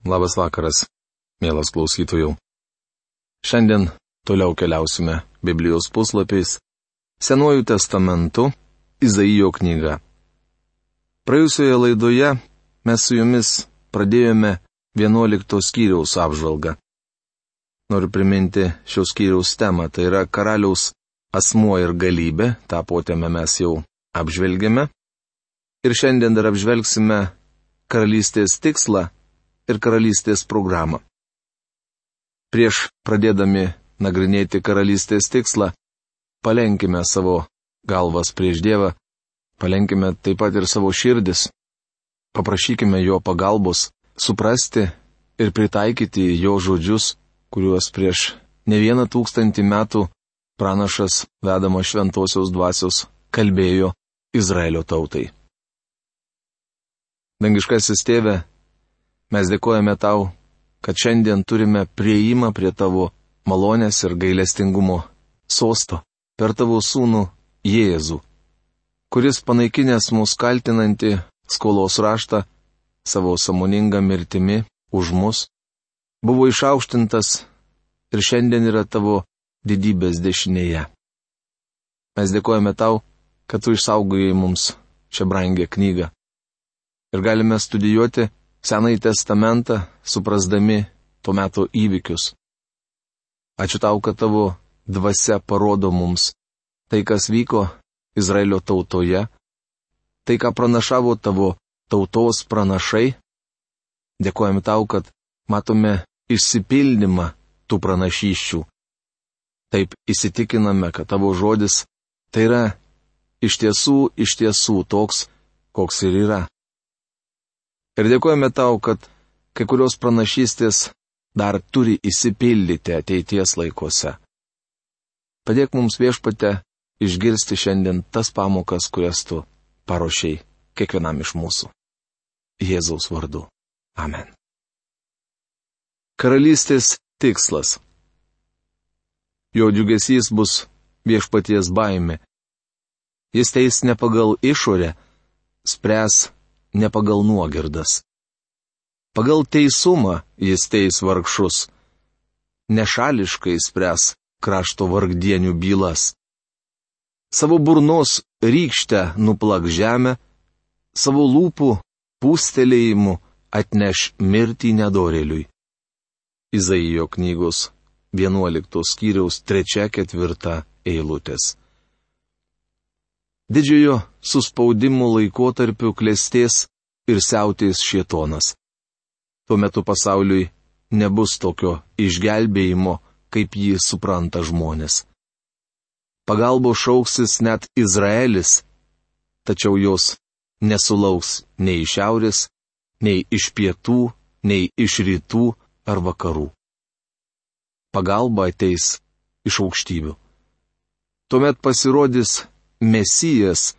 Labas vakaras, mielas klausytojų. Šiandien toliau keliausime Biblijos puslapiais Senuoju testamentu Izaijo knyga. Praėjusioje laidoje mes su jumis pradėjome 11 skyriaus apžvalgą. Noriu priminti šios skyriaus temą, tai yra karaliaus asmuo ir galybė, tą potėmę mes jau apžvelgėme. Ir šiandien dar apžvelgsime karalystės tikslą ir karalystės programą. Prieš pradėdami nagrinėti karalystės tikslą, palenkime savo galvas prieš Dievą, palenkime taip pat ir savo širdis, paprašykime jo pagalbos suprasti ir pritaikyti jo žodžius, kuriuos prieš ne vieną tūkstantį metų pranašas vedama šventosios dvasios kalbėjo Izraelio tautai. Dangiškasis tėve, Mes dėkojame tau, kad šiandien turime prieimą prie tavo malonės ir gailestingumo sosto per tavo sūnų Jėzų, kuris panaikinęs mūsų kaltinantį skolos raštą savo samoningą mirtimi už mus, buvo išaukštintas ir šiandien yra tavo didybės dešinėje. Mes dėkojame tau, kad tu išsaugojai mums šią brangę knygą. Ir galime studijuoti Senąjį testamentą, suprasdami tuo metu įvykius. Ačiū tau, kad tavo dvasia parodo mums tai, kas vyko Izraelio tautoje, tai, ką pranašavo tavo tautos pranašai. Dėkojame tau, kad matome išsipildymą tų pranašyščių. Taip įsitikiname, kad tavo žodis tai yra iš tiesų, iš tiesų toks, koks ir yra. Ir dėkojame tau, kad kai kurios pranašystės dar turi įsipildyti ateities laikuose. Padėk mums viešpate išgirsti šiandien tas pamokas, kurias tu paruošiai kiekvienam iš mūsų. Jėzaus vardu. Amen. Karalystės tikslas. Jo džiugesys bus viešpaties baime. Jis teis ne pagal išorę, spręs ne pagal nuogirdas. Pagal teisumą jis teis vargšus. Nešališkai spręs krašto vargdienių bylas. Savo burnos rykštę nuplak žemę, savo lūpų pūstelėjimu atneš mirtį nedoreliui. Izaijo knygos 11 skyriaus 3-4 eilutės didžiojo suspaudimo laikotarpiu klėsties ir siautės šietonas. Tuo metu pasauliui nebus tokio išgelbėjimo, kaip jį supranta žmonės. Pagalbo šauksis net Izraelis, tačiau jos nesulauks nei iš šiaurės, nei iš pietų, nei iš rytų ar vakarų. Pagalba ateis iš aukštybių. Tuomet pasirodys Mesijas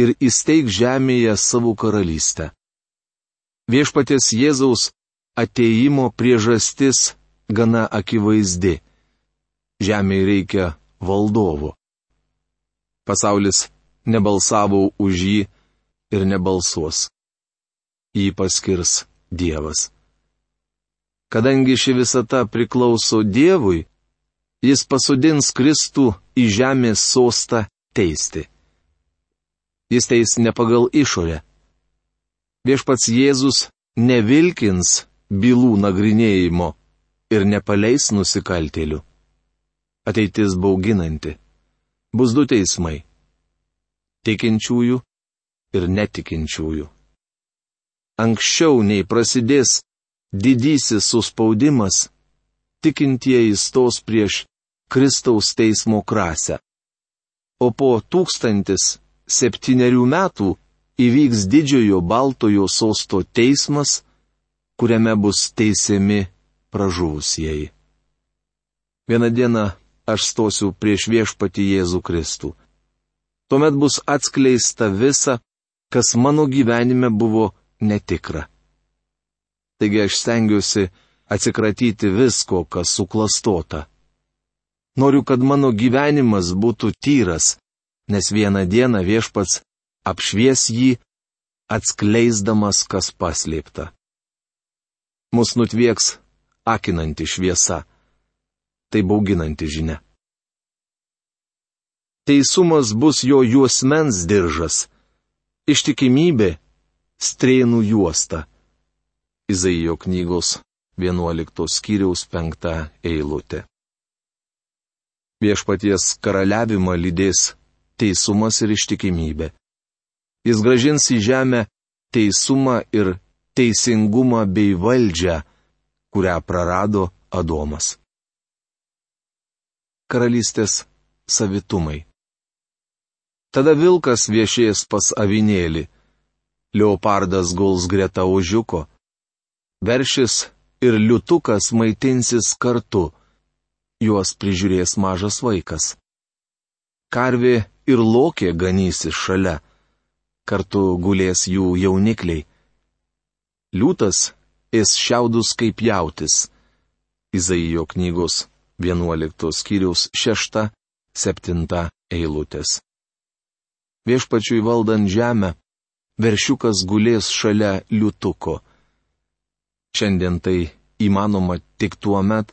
ir įsteig žemėje savo karalystę. Viešpaties Jėzaus ateimo priežastis gana akivaizdi. Žemėje reikia valdovo. Pasaulis nebalsavo už jį ir nebalsuos. Jį paskirs Dievas. Kadangi ši visata priklauso Dievui, jis pasodins Kristų į žemės sostą teisti. Jis teis ne pagal išorę. Viešpats Jėzus nevilkins bylų nagrinėjimo ir nepaleis nusikaltėlių. Ateitis bauginanti. Bus du teismai - tikinčiųjų ir netikinčiųjų. Anksčiau nei prasidės didysis suspaudimas, tikintieji stos prieš Kristaus teismo krasę o po tūkstantis septyniarių metų įvyks didžiojo baltojo sosto teismas, kuriame bus teisiami pražuvusieji. Vieną dieną aš stosiu prieš viešpati Jėzų Kristų. Tuomet bus atskleista visa, kas mano gyvenime buvo netikra. Taigi aš stengiuosi atsikratyti visko, kas suklastota. Noriu, kad mano gyvenimas būtų tyras, nes vieną dieną viešpats apšvies jį, atskleisdamas, kas paslėpta. mus nutvieks akinanti šviesa. Tai bauginanti žinia. Teisumas bus jo juosmens diržas, ištikimybė - strėnų juosta. Izaijo knygos 11 skyriaus 5 eilutė. Viešpaties karaliavimą lydės teisumas ir ištikimybė. Jis gražins į žemę teisumą ir teisingumą bei valdžią, kurią prarado Adomas. Karalystės savitumai. Tada vilkas viešės pas avinėlį, leopardas guls greta ožiuko, veršis ir liutukas maitinsis kartu, juos prižiūrės mažas vaikas. Karvė ir lokė ganysis šalia, kartu gulės jų jaunikliai. Liūtas ės šiaudus kaip jautis. Izaijo knygos 11 skyriaus 6-7 eilutės viešpačiui valdant žemę, veršiukas gulės šalia liutuko. Šiandien tai įmanoma tik tuo met,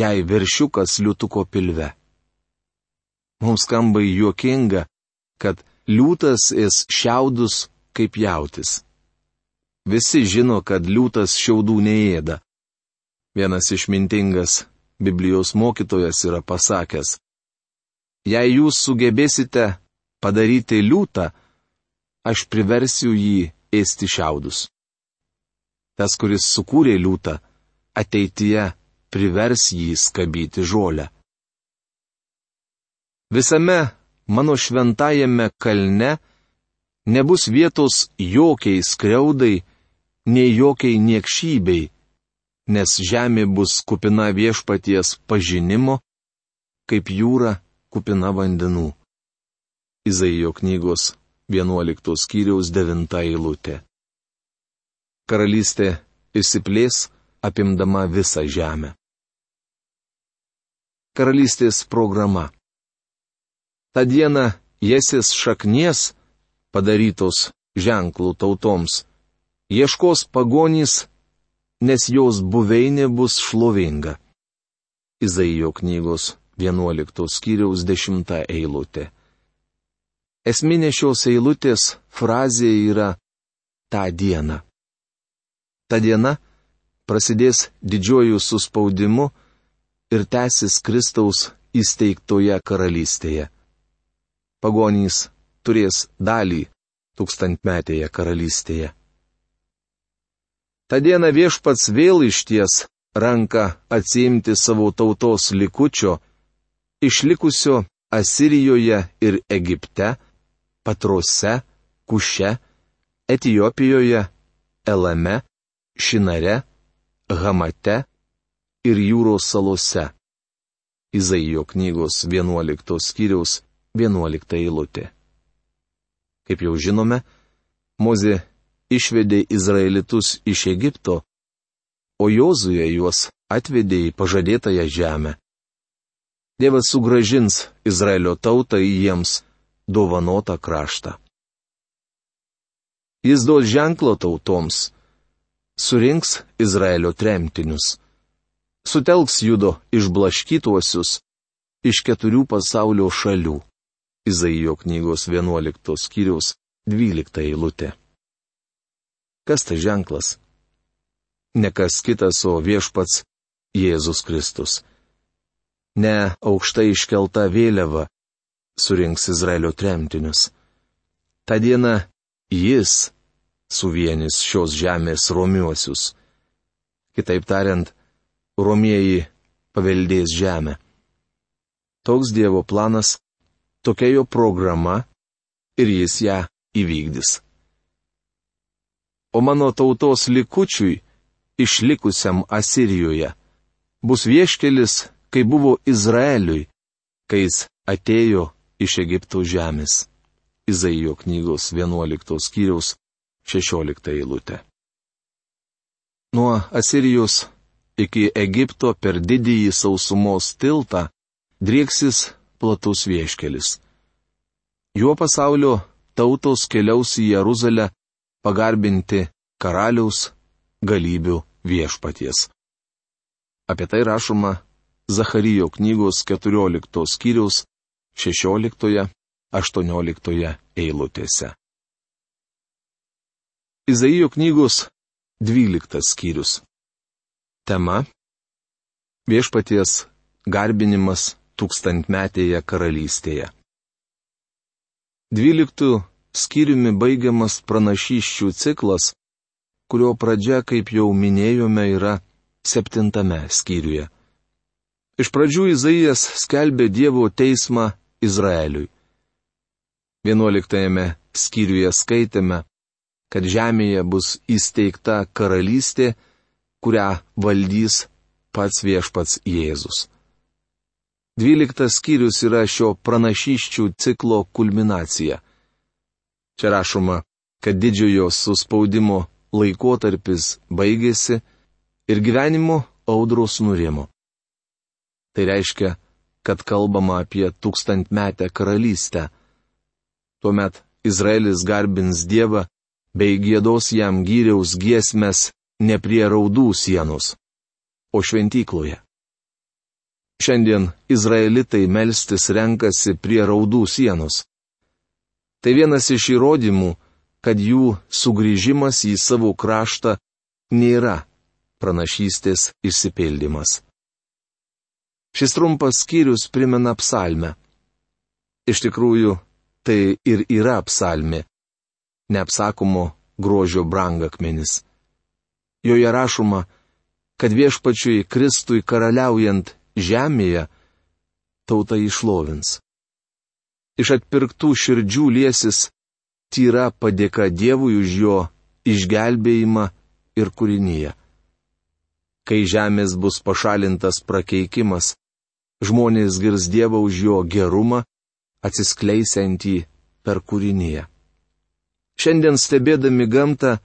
jei veršiukas liutuko pilve. Mums skamba juokinga, kad liūtas ės šiaudus kaip jautis. Visi žino, kad liūtas šiaudų neėda. Vienas išmintingas Biblijos mokytojas yra pasakęs, jei jūs sugebėsite padaryti liūtą, aš priversiu jį ėsti šiaudus. Tas, kuris sukūrė liūtą, ateityje privers jį skabyti žolę. Visame mano šventajame kalne nebus vietos jokiai skriaudai, nei jokiai niekšybei, nes žemė bus kupina viešpaties pažinimo, kaip jūra kupina vandenų. Izaijo knygos 11 skyriaus 9 eilutė. Karalystė išsiplės, apimdama visą žemę. Karalystės programa. Ta diena Jėsis šaknies, padarytos ženklų tautoms, ieškos pagonys, nes jos buveinė bus šlovinga. Izaijo knygos 11 skyriaus 10 eilutė. Esminė šios eilutės frazė yra tą dieną. Ta diena prasidės didžiuoju suspaudimu ir tęsis Kristaus įsteigtoje karalystėje. Pagonys turės dalį tūkstantmetėje karalystėje. Ta diena viešpats vėl išties ranką atsimti savo tautos likučio, išlikusio Asirijoje ir Egipte, Patrose, Kuše, Etijopijoje, Elame, Šinare, Hamate ir jūros salose. Izaijo knygos 11 skyriaus 11 eilutė. Kaip jau žinome, Mozė išvedė Izraelitus iš Egipto, o Jozuje juos atvedė į pažadėtąją žemę. Dievas sugražins Izraelio tautą į jiems dovanotą kraštą. Jis duos ženklo tautoms, surinks Izraelio tremtinius, sutelks judo išblaškytuosius iš keturių pasaulio šalių. Izaijo knygos 11 skyriaus 12 eilutė. Kas tai ženklas? Ne kas kitas, o viešpats Jėzus Kristus. Ne aukštai iškelta vėliava, surinks Izraelio tremtinius. Ta diena jis suvienys šios žemės romiuosius. Kitaip tariant, romieji paveldės žemę. Toks Dievo planas, tokia jo programa ir jis ją įvykdys. O mano tautos likučiui, išlikusiam Asirijoje, bus vieškelis, kai buvo Izraeliui, kai jis atėjo iš Egipto žemės. Izaijo knygos 11 skyriaus 16 eilutė. Nuo Asirijos iki Egipto per didįjį sausumos tiltą drieksis platus vieškelis. Juo pasaulio tautos keliaus į Jeruzalę pagarbinti karaliaus galybių viešpaties. Apie tai rašoma Zacharijo knygos 14 skyriaus 16-18 eilutėse. Izaijo knygos 12 skyrius. Tema - viešpaties garbinimas tūkstantmetėje karalystėje. Dvyliktų skyriumi baigiamas pranašyščių ciklas, kurio pradžia, kaip jau minėjome, yra septintame skyriuje. Iš pradžių Izaijas skelbė Dievo teismą Izraeliui. Vienuoliktajame skyriuje skaitėme, kad žemėje bus įsteigta karalystė, kurią valdys pats viešpats Jėzus. Dvyliktas skyrius yra šio pranašyščių ciklo kulminacija. Čia rašoma, kad didžiojo suspaudimo laikotarpis baigėsi ir gyvenimo audros nurimo. Tai reiškia, kad kalbama apie tūkstantmetę karalystę. Tuomet Izraelis garbins Dievą bei gėdos jam gyriaus giesmės ne prie raudų sienos, o šventykloje. Šiandien izraelitai melstis renkasi prie raudų sienos. Tai vienas iš įrodymų, kad jų sugrįžimas į savo kraštą nėra pranašystės išsipildymas. Šis trumpas skyrius primena psalmę. Iš tikrųjų, tai ir yra psalmė. Neapsakomo grožio brangakmenis. Joje rašoma, kad viešpačiui Kristui karaliaujant žemėje, tauta išlovins. Iš atpirktų širdžių liesis tyra padėka Dievui už jo išgelbėjimą ir kūrinyje. Kai žemės bus pašalintas prakeikimas, žmonės girs Dievą už jo gerumą, atsiskleisiantį per kūrinyje. Šiandien stebėdami gamtą,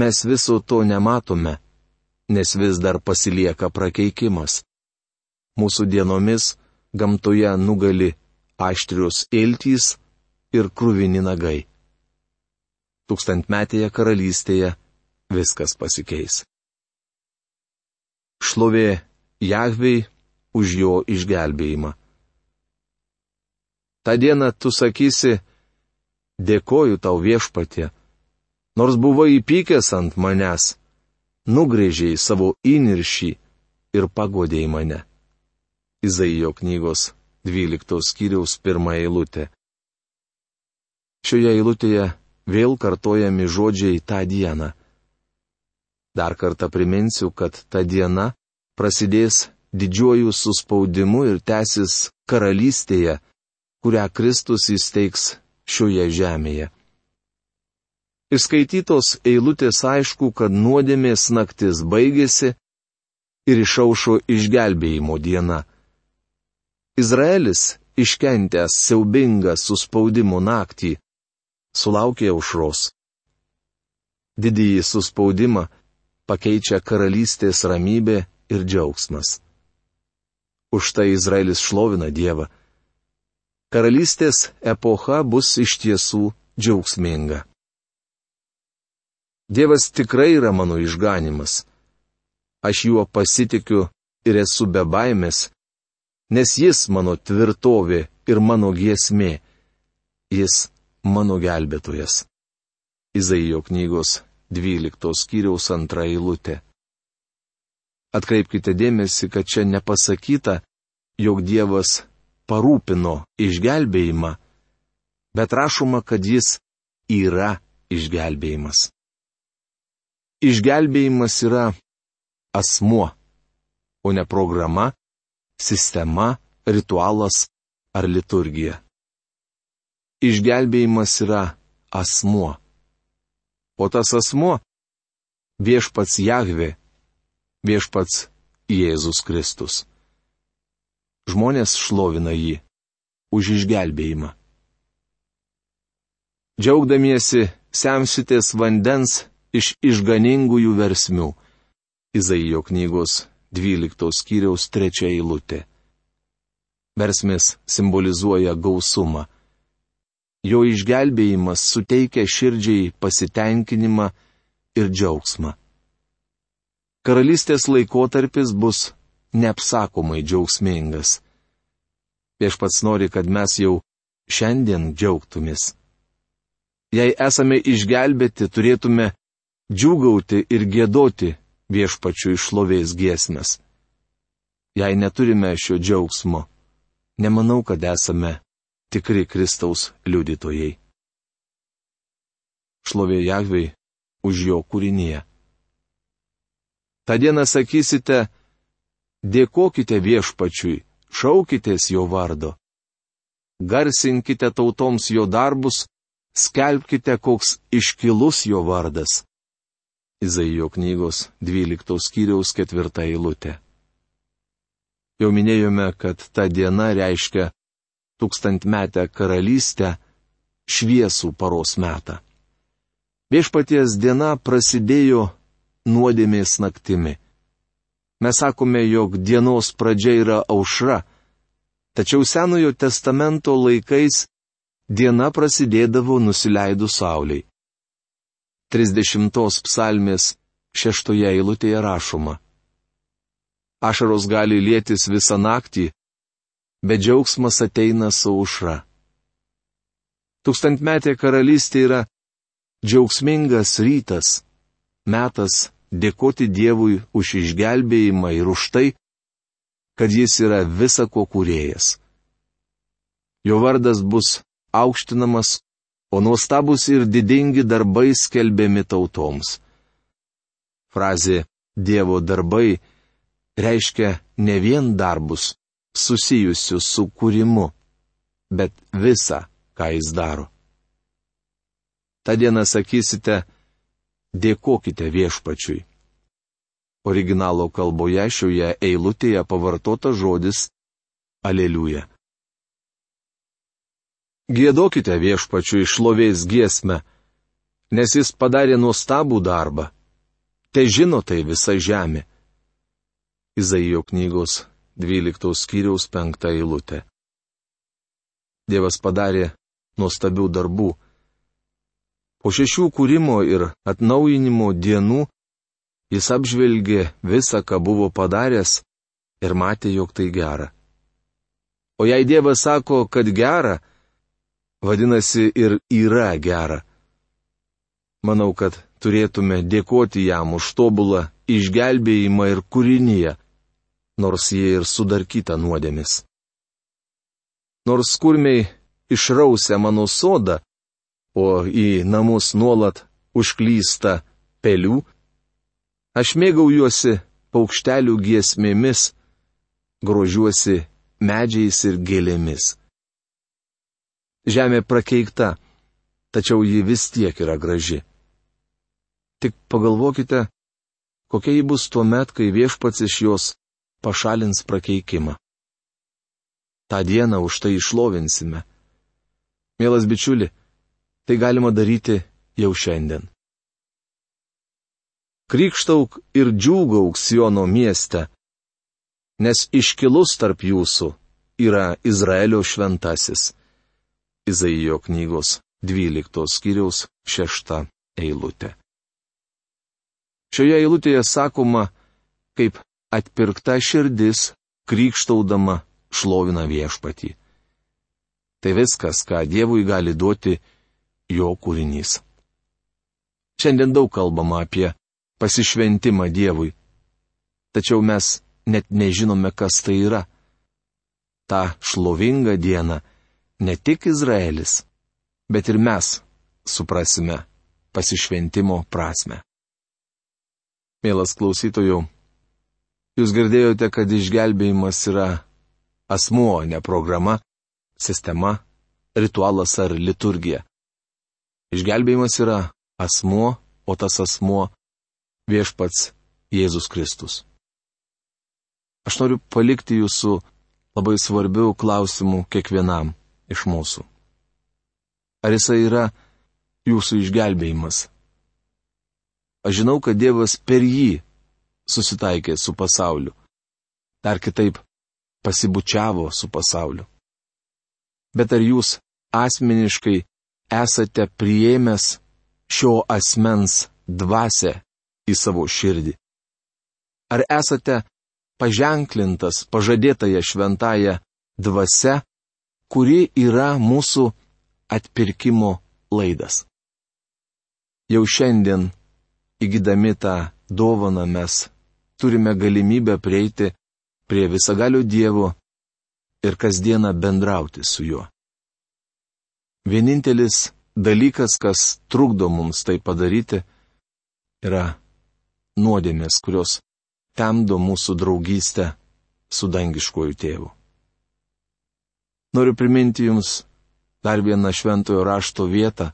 mes viso to nematome, nes vis dar pasilieka prakeikimas. Mūsų dienomis gamtoje nugali aštrius iltys ir krūvini nagai. Tūkstantmetėje karalystėje viskas pasikeis. Šlovė Jahvei už jo išgelbėjimą. Ta diena tu sakysi, dėkoju tau viešpatė, nors buvo įpykęs ant manęs, nugrėžiai savo įniršį ir pagodėjai mane. Izaijo knygos 12 skyriaus pirmą eilutę. Šioje eilutėje vėl kartojami žodžiai tą dieną. Dar kartą priminsiu, kad ta diena prasidės didžiuoju suspaudimu ir tęsis karalystėje, kurią Kristus įsteigs šioje žemėje. Išskaitytos eilutės aišku, kad nuodėmės naktis baigėsi ir išaušo išgelbėjimo diena. Izraelis, iškentęs siaubingą suspaudimo naktį, sulaukė aušros. Didįjį suspaudimą pakeičia karalystės ramybė ir džiaugsmas. Už tai Izraelis šlovina Dievą. Karalystės epocha bus iš tiesų džiaugsminga. Dievas tikrai yra mano išganimas. Aš juo pasitikiu ir esu be baimės, nes jis mano tvirtovė ir mano giesmė. Jis mano gelbėtojas. Izaijo knygos 12 skyriaus antra eilutė. Atkreipkite dėmesį, kad čia nepasakyta, jog Dievas parūpino išgelbėjimą, bet rašoma, kad jis yra išgelbėjimas. Išgelbėjimas yra asmuo, o ne programa, sistema, ritualas ar liturgija. Išgelbėjimas yra asmuo. O tas asmuo - viešpats Jahve, viešpats Jėzus Kristus. Žmonės šlovina jį už išgelbėjimą. Džiaugdamiesi semsitės vandens iš išganingųjų versmių. Izaijo knygos 12 skyriaus 3 eilutė. Versmės simbolizuoja gausumą. Jo išgelbėjimas suteikia širdžiai pasitenkinimą ir džiaugsmą. karalystės laikotarpis bus neapsakomai džiaugsmingas. Viešpats nori, kad mes jau šiandien džiaugtumės. Jei esame išgelbėti, turėtume džiūgauti ir gėdoti viešpačių išlovės giesmės. Jei neturime šio džiaugsmo, nemanau, kad esame tikri Kristaus liudytojai. Šlovė Jahvei už jo kūrinyje. Ta diena sakysite, dėkokite viešpačiui, šaukitės jo vardo. Garsinkite tautoms jo darbus, skelbkite, koks iškilus jo vardas. Izaijo knygos 12 skyriaus 4 eilutė. Jau minėjome, kad ta diena reiškia tūkstantmetę karalystę, šviesų paros metą. Viešpaties diena prasidėjo nuodėmės naktimi. Mes sakome, jog dienos pradžia yra aušra, tačiau Senojo testamento laikais diena prasidėdavo nusileidus Sauliai. 30 psalmės šeštoje eilutėje rašoma. Ašaros gali lėtis visą naktį, bet džiaugsmas ateina su aušra. Tūkstantmetė karalystė yra džiaugsmingas rytas, metas dėkoti Dievui už išgelbėjimą ir už tai, kad jis yra visako kūrėjas. Jo vardas bus aukštinamas o nuostabus ir didingi darbai skelbiami tautoms. Frazė Dievo darbai reiškia ne vien darbus susijusius su kūrimu, bet visą, ką jis daro. Ta diena sakysite, dėkokite viešpačiui. Originalo kalboje šioje eilutėje pavartota žodis Aleliuja. Gėdokite viešpačiu išlovės giesmę, nes jis padarė nuostabų darbą. Te žino tai visa žemė. Izaijo knygos 12 skyriaus 5 eilutė. Dievas padarė nuostabių darbų. Po šešių kūrimo ir atnaujinimo dienų jis apžvelgė visą, ką buvo padaręs ir matė, jog tai gera. O jei Dievas sako, kad gera, vadinasi ir yra gera. Manau, kad turėtume dėkoti jam už tobulą išgelbėjimą ir kūrinyje, nors jie ir sudarkyta nuodėmis. Nors kurmiai išrausia mano sodą, o į namus nuolat užklysta pelių, aš mėgaujuosi paukštelių giesmėmis, grožiuosi medžiais ir gėlėmis. Žemė prakeikta, tačiau ji vis tiek yra graži. Tik pagalvokite, kokia ji bus tuo met, kai viešpats iš jos pašalins prakeikimą. Ta diena už tai išlovinsime. Mielas bičiuli, tai galima daryti jau šiandien. Krikštauk ir džiūgauk Siono mieste, nes iškilus tarp jūsų yra Izraelio šventasis. Izaijo knygos 12 skyriaus 6 eilutė. Šioje eilutėje sakoma, kaip atpirkta širdis, krikštaudama, šlovina viešpatį. Tai viskas, ką Dievui gali duoti jo kūrinys. Šiandien daug kalbama apie pasišventimą Dievui. Tačiau mes net nežinome, kas tai yra. Ta šlovinga diena ne tik Izraelis, bet ir mes suprasime pasišventimo prasme. Mielas klausytojų, jūs girdėjote, kad išgelbėjimas yra asmuo, ne programa, sistema, ritualas ar liturgija. Išgelbėjimas yra asmuo, o tas asmuo viešpats Jėzus Kristus. Aš noriu palikti jūsų labai svarbių klausimų kiekvienam iš mūsų. Ar jisai yra jūsų išgelbėjimas? Aš žinau, kad Dievas per jį susitaikė su pasauliu. Dar kitaip, pasibučiavo su pasauliu. Bet ar jūs asmeniškai esate priėmęs šio asmens dvasę į savo širdį? Ar esate paženklintas pažadėtąją šventąją dvasia, kuri yra mūsų atpirkimo laidas. Jau šiandien, įgydami tą dovaną, mes turime galimybę prieiti prie visagalių Dievo ir kasdieną bendrauti su juo. Vienintelis dalykas, kas trukdo mums tai padaryti, yra nuodėmės, kurios temdo mūsų draugystę su dangiškuoju tėvu. Noriu priminti Jums dar vieną šventojo rašto vietą.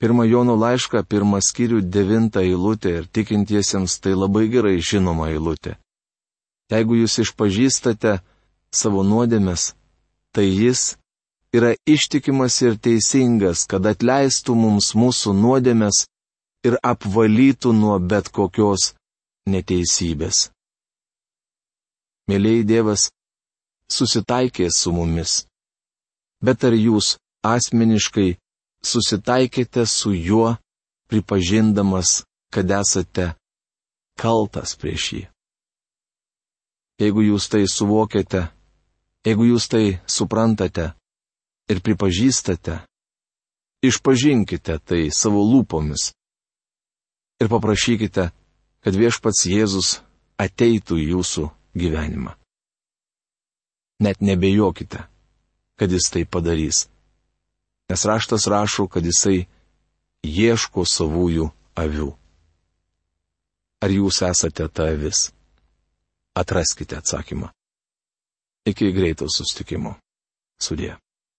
Pirmą Jono laišką, pirmą skyrių, devintą eilutę ir tikintiesiems tai labai gerai žinoma eilutė. Jeigu Jūs išpažįstate savo nuodėmės, tai Jis yra ištikimas ir teisingas, kad atleistų mums mūsų nuodėmės ir apvalytų nuo bet kokios neteisybės. Mėlyjei Dievas susitaikė su mumis. Bet ar jūs asmeniškai susitaikėte su juo, pripažindamas, kad esate kaltas prieš jį? Jeigu jūs tai suvokėte, jeigu jūs tai suprantate, ir pripažįstate, išpažinkite tai savo lūpomis ir paprašykite, kad viešpats Jėzus ateitų į jūsų gyvenimą. Net nebejokite, kad jis tai padarys, nes raštas rašo, kad jisai ieško savųjų avių. Ar jūs esate ta avis? Atraskite atsakymą. Iki greito sustikimo. Sudė.